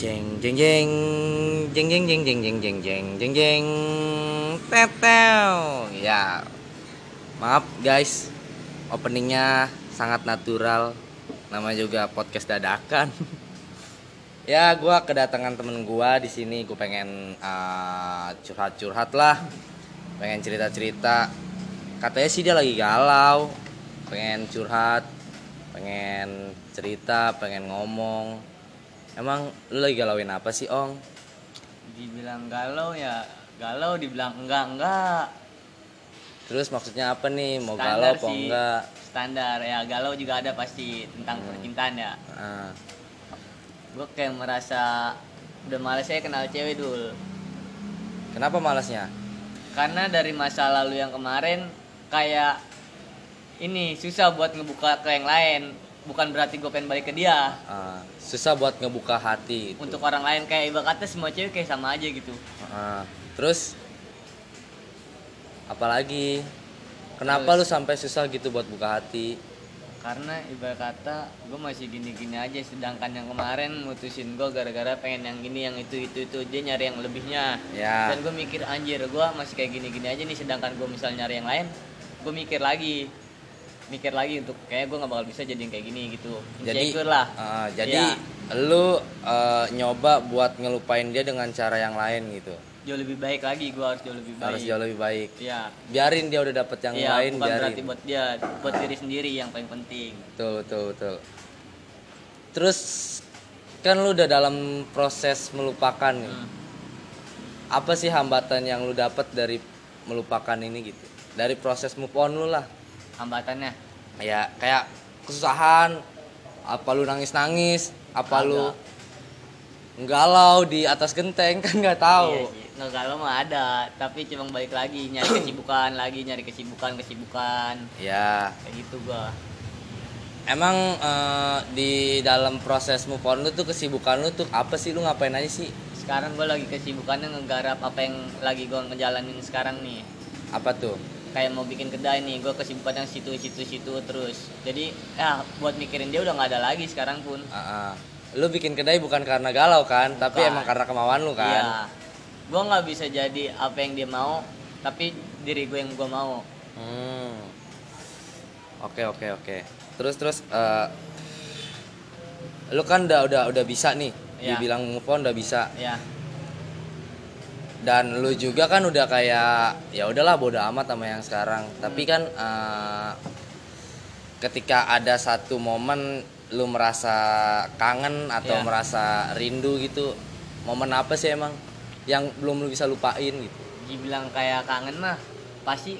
Jeng jeng jeng. Jeng jeng jeng jeng jeng jeng jeng jeng jeng. Tetel ya. Maaf guys. Openingnya sangat natural. Nama juga podcast dadakan. Ya gua kedatangan temen gua di sini. Gue pengen uh, curhat-curhat lah. Pengen cerita-cerita. Katanya sih dia lagi galau. Pengen curhat. Pengen cerita pengen ngomong emang lu lagi galauin apa sih ong? Dibilang galau ya galau dibilang enggak enggak. Terus maksudnya apa nih? Mau Standar galau apa sih. enggak? standar. Ya galau juga ada pasti tentang percintaan ya. Ah, gue kayak merasa udah males saya kenal cewek dulu kenapa malasnya karena dari masa lalu yang kemarin kayak ini susah buat ngebuka ke yang lain bukan berarti gue pengen balik ke dia. Ah, susah buat ngebuka hati gitu. untuk orang lain kayak ibaratnya semua cewek kayak sama aja gitu. Ah, terus apalagi? Kenapa lu sampai susah gitu buat buka hati? Karena ibarat kata gue masih gini-gini aja sedangkan yang kemarin mutusin gue gara-gara pengen yang gini yang itu itu itu dia nyari yang lebihnya. Ya. Dan gue mikir anjir gue masih kayak gini-gini aja nih sedangkan gue misal nyari yang lain gue mikir lagi mikir lagi untuk kayak gue nggak bakal bisa jadi yang kayak gini gitu. Jadi Insecure lah. ah, jadi Iya. lu eh, nyoba buat ngelupain dia dengan cara yang lain gitu. Jauh lebih baik lagi gue harus jauh lebih baik. harus jauh lebih baik. Ya. Biarin dia udah dapet yang Iya, lain bukan biarin. berarti buat dia buat diri sendiri yang paling penting. Betul betul betul. Terus kan lu udah dalam proses melupakan nih. Hmm. apa sih hambatan yang lu dapet dari melupakan ini gitu? Dari proses move on lu lah hambatannya? Ya kayak kesusahan apa lu nangis nangis apa lu galau di atas genteng kan nggak tahu. Iya. Nggak galau mah ada, tapi cuma balik lagi nyari kesibukan lagi, nyari kesibukan kesibukan. Ya kayak gitu gua. emang eh, di dalam proses move on lu tuh kesibukan lu tuh apa sih? Lu ngapain aja sih? Sekarang gua lagi kesibukannya ngegarap apa yang lagi gua ngejalanin sekarang nih. apa tuh Kayak mau bikin kedai nih, gua kesibukan yang situ situ situ terus. Jadi ya buat mikirin dia udah nggak ada lagi sekarang pun. Ah, ah. lu bikin kedai bukan karena galau kan tapi Bukan. emang karena kemauan lu Iya. kan Gua nggak bisa jadi apa yang dia mau, tapi diri gue yang gua mau. Hmm. Oke oke oke. Terus terus eh, lu kan udah udah udah bisa nih. Iya. Dibilang move on udah bisa. Ya, Dan lu juga kan udah kayak ya udahlah bodo amat sama yang sekarang. Tapi kan eh, ketika ada satu momen lu merasa kangen atau Iya. merasa rindu gitu. Momen apa sih emang yang belum lu bisa lupain gitu? dibilang kayak kangen mah pasti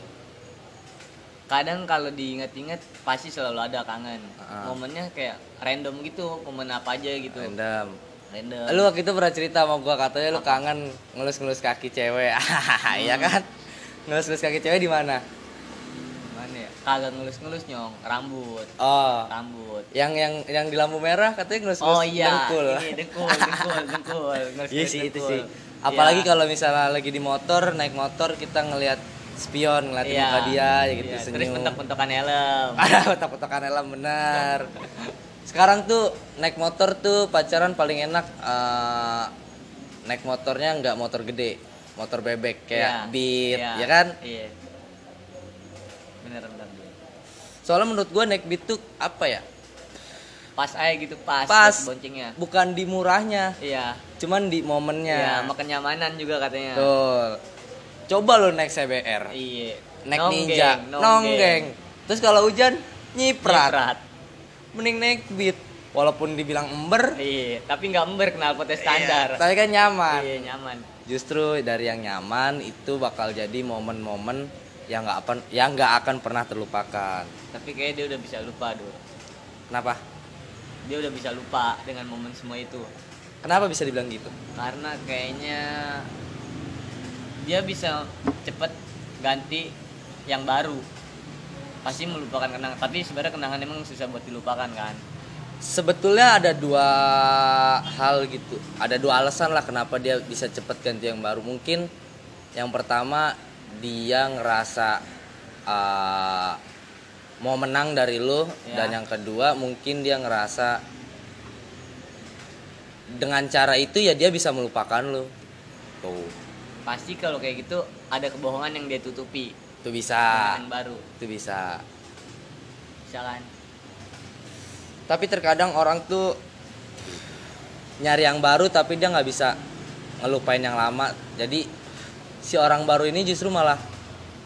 kadang kalau diinget-inget pasti selalu ada kangen Ah. momennya kayak random gitu momen apa aja gitu Random. Random Lu waktu itu pernah cerita sama gua katanya lu kangen ngelus-ngelus kaki cewek. Iya kan? Ngelus-ngelus kaki cewek di mana? mana ya kagak ngelus-ngelus nyong rambut Oh, rambut yang yang yang di lampu merah katanya ngelus-ngelus oh iya dengkul. ini dengkul dengkul dengkul Iya sih itu sih. Apalagi Iya. kalau misalnya lagi di motor, naik motor kita ngelihat spion, ngeliatin Iya. muka dia ya gitu Iya, terus senyum. bentak-bentakan helm Ada kotak-kotakan helm bener. Sekarang tuh naik motor tuh pacaran paling enak eh, naik motornya nggak motor gede, motor bebek kayak Iya, Beat, iya, ya kan? iya bener bener bener. Soalnya menurut gue naik beat tuh apa ya? pas aja gitu pas Pas. boncengnya Bukan di murahnya, iya cuman di iya momennya. sama kenyamanan juga katanya Betul. Coba lo naik CBR, Iya. naik Nonggeng, Ninja, nonggeng. Terus kalau hujan nyiprat. Nyiprat. Mending naik beat. Walaupun dibilang ember, Iya, tapi nggak ember kenal potnya standar. tapi kan nyaman. Iya, nyaman. Justru dari yang nyaman itu bakal jadi momen-momen yang nggak akan yang nggak akan pernah terlupakan. Tapi kayaknya dia udah bisa lupa, Dur. Kenapa? Dia udah bisa lupa dengan momen semua itu. Kenapa bisa dibilang gitu? Karena kayaknya dia bisa cepet ganti yang baru. Pasti melupakan kenangan, tapi sebenarnya kenangan emang susah buat dilupakan kan. Sebetulnya ada dua hal gitu. Ada dua alasan lah kenapa dia bisa cepet ganti yang baru. Mungkin yang pertama dia ngerasa uh, mau menang dari lo Ya. dan yang kedua mungkin dia ngerasa dengan cara itu ya dia bisa melupakan lu tuh pasti kalau kayak gitu ada kebohongan yang dia tutupi itu bisa. Yang baru. Itu bisa. Misalkan tapi terkadang orang tuh nyari yang baru tapi dia nggak bisa ngelupain yang lama. Jadi si orang baru ini justru malah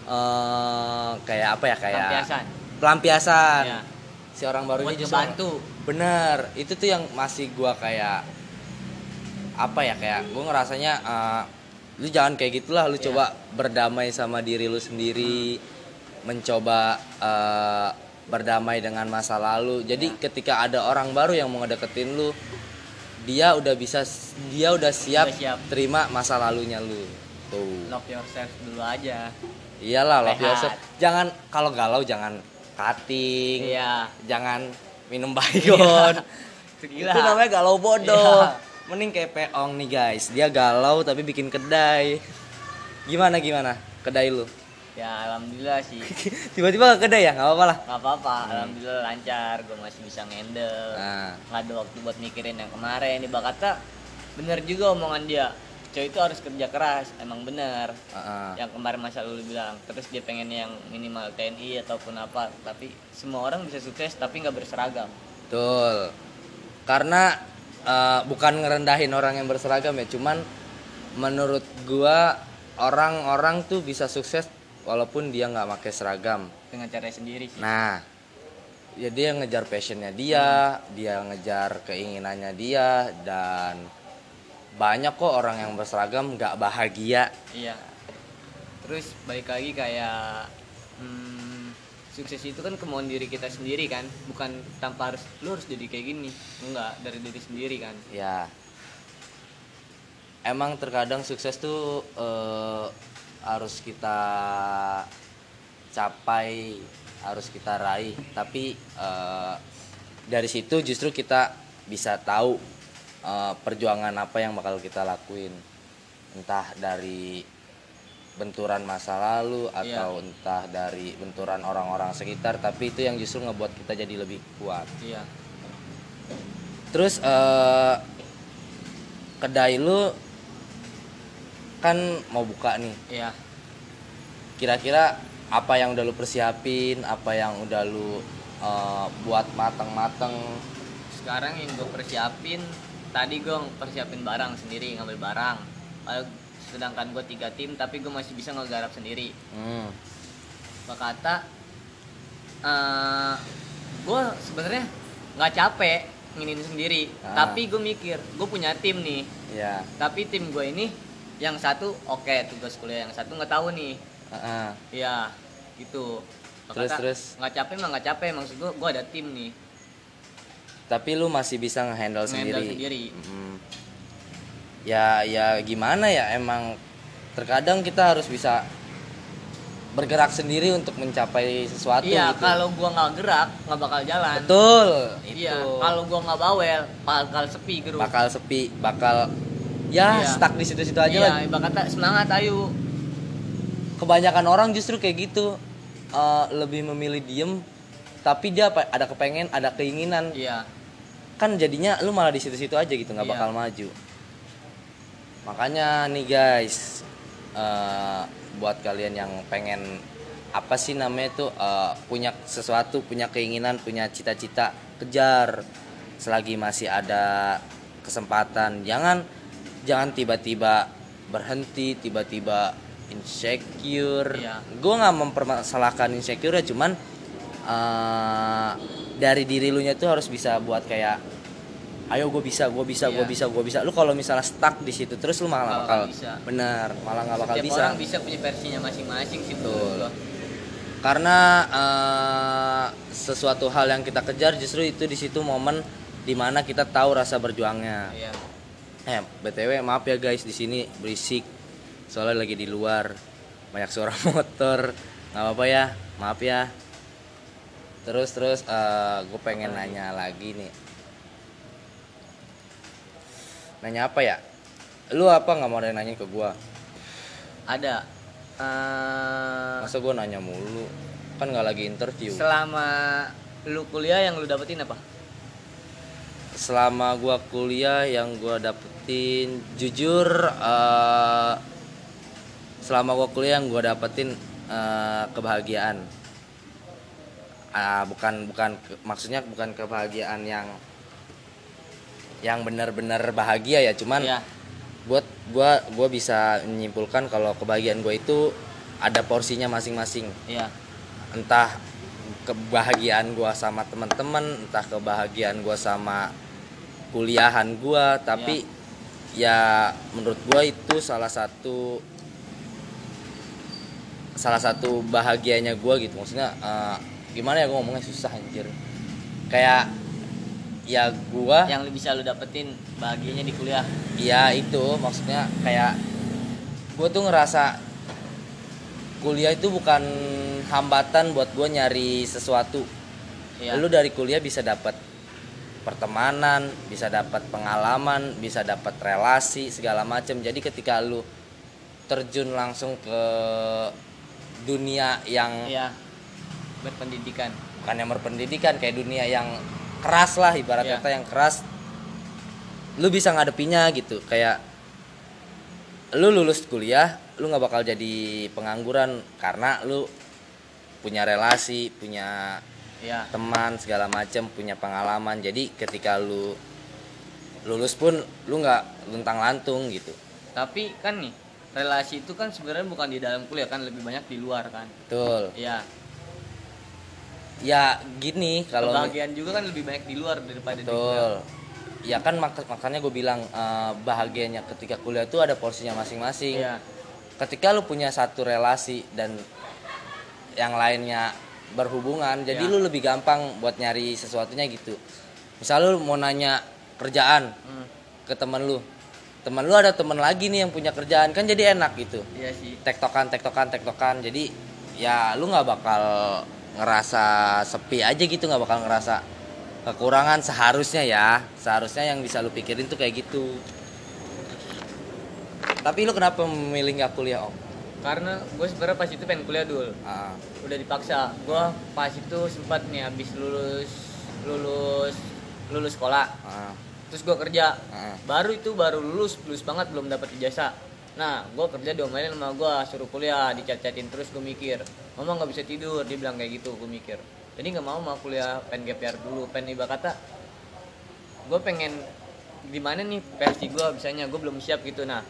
eh, kayak apa ya kayak pelampiasan. Pelampiasan. Ya si orang baru buat ini justru ngebantu. Bener. Itu tuh yang masih gua kayak apa ya kayak gua ngerasanya eh, lu jangan kayak gitulah lu Iya. coba berdamai sama diri lu sendiri mencoba eh, berdamai dengan masa lalu jadi Iya. ketika ada orang baru yang mau ngedeketin lu dia udah bisa dia udah siap, Udah siap. terima masa lalunya lu tuh love yourself dulu aja iyalah love Rehat. yourself jangan kalau galau jangan cutting iya jangan minum baygon Itu gila itu namanya galau bodoh Iya. Mending kayak peong nih guys. Dia galau tapi bikin kedai. Gimana gimana? Kedai lu? Ya alhamdulillah sih. Tiba-tiba ke kedai ya? Nggak apa-apa lah. Nggak apa-apa. Alhamdulillah lancar. Gue masih bisa ngendel. Nah nggak ada waktu buat mikirin yang kemarin. Di kata bener juga omongan dia. Cowok itu harus kerja keras. Emang bener. Uh-uh. yang kemarin masa lalu bilang terus dia pengen yang minimal TNI ataupun apa. Tapi semua orang bisa sukses tapi nggak berseragam. Betul. Karena eh, bukan ngerendahin orang yang berseragam ya cuman menurut gua orang-orang tuh bisa sukses walaupun dia nggak pakai seragam. Dengan cara sendiri sih. Nah, ya dia ngejar passionnya dia, dia ngejar keinginannya dia, dan banyak kok orang yang berseragam nggak bahagia. iya. Terus balik lagi kayak hmm, sukses itu kan kemauan diri kita sendiri kan bukan tanpa harus lu harus jadi kayak gini. Enggak dari diri sendiri kan. Ya, emang terkadang sukses tuh eh, harus kita capai, harus kita raih. Tapi eh, dari situ justru kita bisa tahu eh, perjuangan apa yang bakal kita lakuin. Entah dari benturan masa lalu Iya. atau entah dari benturan orang-orang sekitar tapi itu yang justru ngebuat kita jadi lebih kuat. Iya. Terus eh, kedai lu kan mau buka nih. Iya. Kira-kira apa yang udah lu persiapin apa yang udah lu eh, buat mateng-mateng? Sekarang yang gue persiapin tadi gue persiapin barang sendiri ngambil barang sedangkan gue tiga tim tapi gue masih bisa ngegarap sendiri hmm. Gua kata eh gue sebenarnya nggak capek nginin sendiri Ah. tapi gue mikir gue punya tim nih ya tapi tim gue ini yang satu oke tugas kuliah yang satu nggak tahu nih Heeh. ya gitu Gua Terus, kata, terus? nggak capek mah nggak capek maksud gue gue ada tim nih tapi lu masih bisa ngehandle Ngehandle sendiri sendiri. Hmm. Ya ya gimana ya emang terkadang kita harus bisa bergerak sendiri untuk mencapai sesuatu iya gitu. kalau gue nggak gerak nggak bakal jalan betul Iya, kalau gua nggak bawel, bakal sepi gerung. bakal sepi bakal ya Iya. stuck di situ-situ aja Iya, kata semangat ayo. kebanyakan orang justru kayak gitu eh, lebih memilih diem tapi dia apa ada kepengen ada keinginan Iya, kan jadinya lu malah di situ-situ aja gitu nggak Iya. bakal maju makanya nih guys eh, buat kalian yang pengen apa sih namanya tuh eh, punya sesuatu punya keinginan punya cita-cita kejar selagi masih ada kesempatan jangan jangan tiba-tiba berhenti tiba-tiba insecure Iya. gue nggak mempermasalahkan insecure ya cuman eh, dari diri lu nya tuh harus bisa buat kayak ayo gue bisa gue bisa gue Iya. bisa gue bisa. Lu kalau misalnya stuck di situ terus lu malah bakal bisa. bener malah nggak bakal Setiap bisa. orang bisa punya versinya masing-masing sih gua. karena eh, sesuatu hal yang kita kejar justru itu di situ momen di mana kita tahu rasa berjuangnya. Iya. eh btw maaf ya guys di sini berisik. Soalnya lagi di luar. Banyak suara motor. Nggak apa-apa ya maaf ya. Terus terus gue pengen nanya lagi nih nanya apa ya? Lu apa? Nggak mau ada yang nanya ke gua. Ada. Eh, masa gua nanya mulu? Kan nggak lagi interview. selama lu kuliah yang lu dapetin apa? selama gua kuliah yang gua dapetin jujur eh, selama gua kuliah yang gua dapetin eh, kebahagiaan. Ah, bukan bukan maksudnya bukan kebahagiaan yang yang benar-benar bahagia ya cuman Iya. buat gua gua bisa menyimpulkan kalau kebahagiaan gua itu ada porsinya masing-masing Iya. entah kebahagiaan gua sama teman-teman entah kebahagiaan gua sama kuliahan gua tapi ya menurut gua itu salah satu salah satu bahagianya gua gitu maksudnya eh, gimana ya gua ngomongnya susah anjir kayak ya gua Yang bisa lu dapetin bahagianya di kuliah. Iya itu maksudnya kayak gue tuh ngerasa kuliah itu bukan hambatan buat gue nyari sesuatu. Iya. Lu dari kuliah bisa dapat pertemanan, bisa dapat pengalaman, bisa dapat relasi segala macam. Jadi ketika lu terjun langsung ke dunia yang Iya. Berpendidikan. bukan yang berpendidikan kayak dunia yang keras lah ibarat Iya. kata yang keras lu bisa ngadepinya gitu kayak lu lulus kuliah lu nggak bakal jadi pengangguran karena lu punya relasi punya Iya. teman segala macam punya pengalaman jadi ketika lu lulus pun lu nggak luntang lantung gitu Tapi kan nih, relasi itu kan sebenarnya bukan di dalam kuliah kan lebih banyak di luar kan. betul Iya. Ya gini kalau Kebahagiaan juga kan lebih banyak di luar daripada di kuliah. Betul. Ya kan mak- makanya gue bilang eh, bahagianya ketika kuliah itu ada porsinya masing-masing. Iya. Ketika lu punya satu relasi dan yang lainnya berhubungan, jadi Iya. lu lebih gampang buat nyari sesuatunya gitu. Misal lu mau nanya kerjaan Hmm. ke temen lu, temen lu ada temen lagi nih yang punya kerjaan kan jadi enak gitu. Iya sih. Tektokan, tektokan, tektokan. Jadi ya lu nggak bakal ngerasa sepi aja gitu, nggak bakal ngerasa kekurangan seharusnya ya. Seharusnya yang bisa lu pikirin tuh kayak gitu. Tapi lu kenapa memilih nggak kuliah om? Karena gue sebenarnya pas itu pengen kuliah dulu. Ah, Udah dipaksa. Gue pas itu sempat nih habis lulus lulus lulus sekolah. ah, Terus gue kerja. ah. Baru itu baru lulus, lulus banget belum dapat ijazah. Nah, gue kerja diomelin sama gue, suruh kuliah, dicat-catin terus gue mikir, mama nggak bisa tidur, dia bilang kayak gitu, gue mikir. Jadi nggak mau mau kuliah, pengen year dulu, pengen ibarat kata, gue pengen gimana nih versi gue bisanya, gue belum siap gitu. Nah,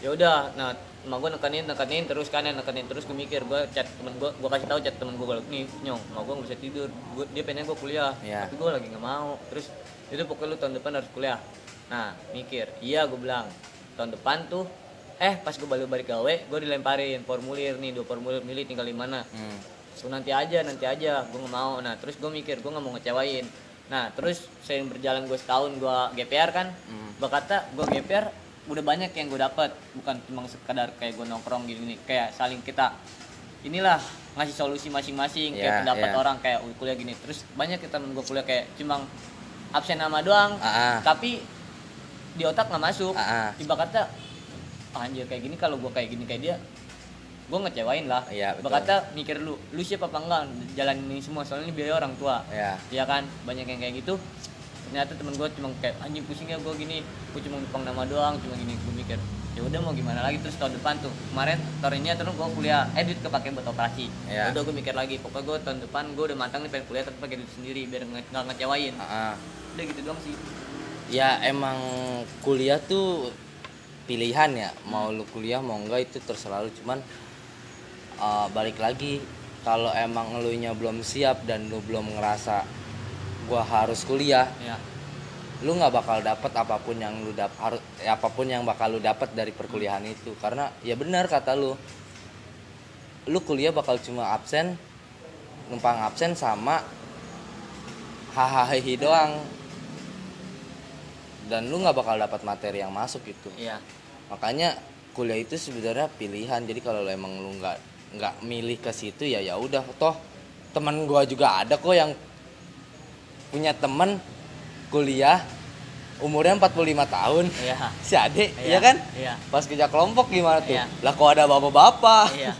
ya udah, nah emak gue nekanin, nekanin terus kanan, nekanin terus gue mikir, gue chat temen gue, gue kasih tahu chat temen gue kalau nih nyong, emak gue nggak bisa tidur, gua, dia pengen gue kuliah, Iya. tapi gue lagi nggak mau. Terus itu pokoknya lu tahun depan harus kuliah. Nah, mikir, iya gue bilang tahun depan tuh eh pas gue balik balik gawe gue dilemparin. Formulir nih dua formulir milih tinggal di mana. Hmm. so nanti aja nanti aja gue nggak mau. Nah terus gue mikir gue nggak mau ngecewain. Nah terus sering berjalan gue setahun gue GPR kan. Hmm. gue kata gue GPR udah banyak yang gue dapat bukan cuma sekadar kayak gue nongkrong gini nih kayak saling kita. Inilah ngasih solusi masing-masing. Iya, kayak pendapat iya. orang kayak "Wih, kuliah gini. Terus banyak kita temen gue kuliah kayak cuma absen nama doang. Ah, ah. tapi di otak nggak masuk. Ah, ah. tiba kata "Ah, anjir kayak gini kalau gue kayak gini kayak dia gue ngecewain lah. Iya, Tiba betul. kata mikir lu lu siapa apa enggak jalan ini semua soalnya ini biaya orang tua. Ya. ya kan? Banyak yang kayak gitu. Ternyata temen gue cuma kayak anjing pusing ya gue gini. Gue cuma numpang nama doang cuma gini gue mikir ya udah mau gimana lagi? Terus tahun depan tuh kemarin tahun ini terus gue kuliah eh duit kepake buat operasi. Ya. udah gue mikir lagi pokoknya gue tahun depan gue udah matang nih pengen kuliah tapi pakai duit sendiri biar nge- nggak ngecewain. Ah, ah. udah gitu doang sih. Ya emang kuliah tuh pilihan ya mau lu kuliah mau enggak itu terserah lu. Cuman eh, balik lagi kalau emang lu nya belum siap dan lu belum ngerasa gua harus kuliah ya lu nggak bakal dapat apa pun yang lu dap harus ya, apa pun yang bakal lu dapat dari perkuliahan itu. Karena ya benar kata lu lu kuliah bakal cuma absen numpang absen sama hahaha doang. Dan lu nggak bakal dapat materi yang masuk gitu. Iya makanya kuliah itu sebenarnya pilihan. Jadi kalau lu emang lu nggak nggak milih ke situ ya ya udah. Toh teman gua juga ada kok yang punya temen kuliah umurnya 45 tahun. Iya. Si Ade Iya, ya kan? Iya. pas kerja kelompok gimana tuh? Iya. lah kok ada bapak-bapak? Iya.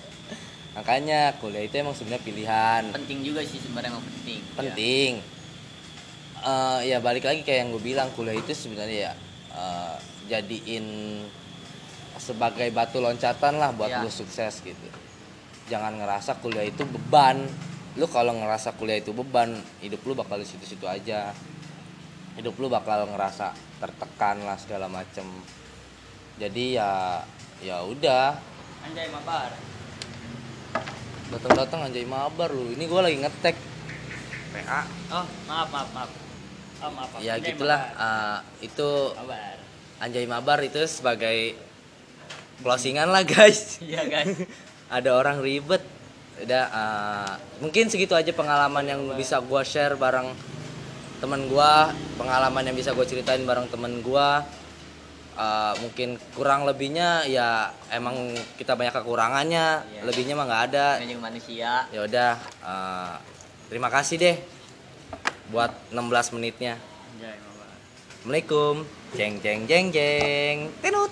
Makanya kuliah itu emang sebenarnya pilihan. Penting juga sih sebenarnya emang penting. Iya. penting. Eh, ya balik lagi kayak yang gue bilang kuliah itu sebenarnya ya eh, jadiin sebagai batu loncatan lah buat Iya. lu sukses gitu jangan ngerasa kuliah itu beban lu kalau ngerasa kuliah itu beban hidup lu bakal di situ-situ aja hidup lu bakal ngerasa tertekan lah segala macem jadi ya ya udah Anjay mabar. datang-datang anjay mabar lu ini gue lagi ngetek PA Oh, maaf maaf maaf. Oh, maaf. maaf. ya Anjay gitulah mabar. eh, itu Mabar. Anjay mabar itu sebagai closingan lah guys Iya, guys. ada orang ribet udah eh, mungkin segitu aja pengalaman yang bisa gua share bareng temen gua pengalaman yang bisa gue ceritain bareng temen gua Eh, mungkin kurang lebihnya ya emang kita banyak kekurangannya Iya. lebihnya mah nggak ada manusia. ya udah eh, terima kasih deh buat 16 menitnya Anjay mabar. Assalamualaikum jeng jeng jeng jeng tenut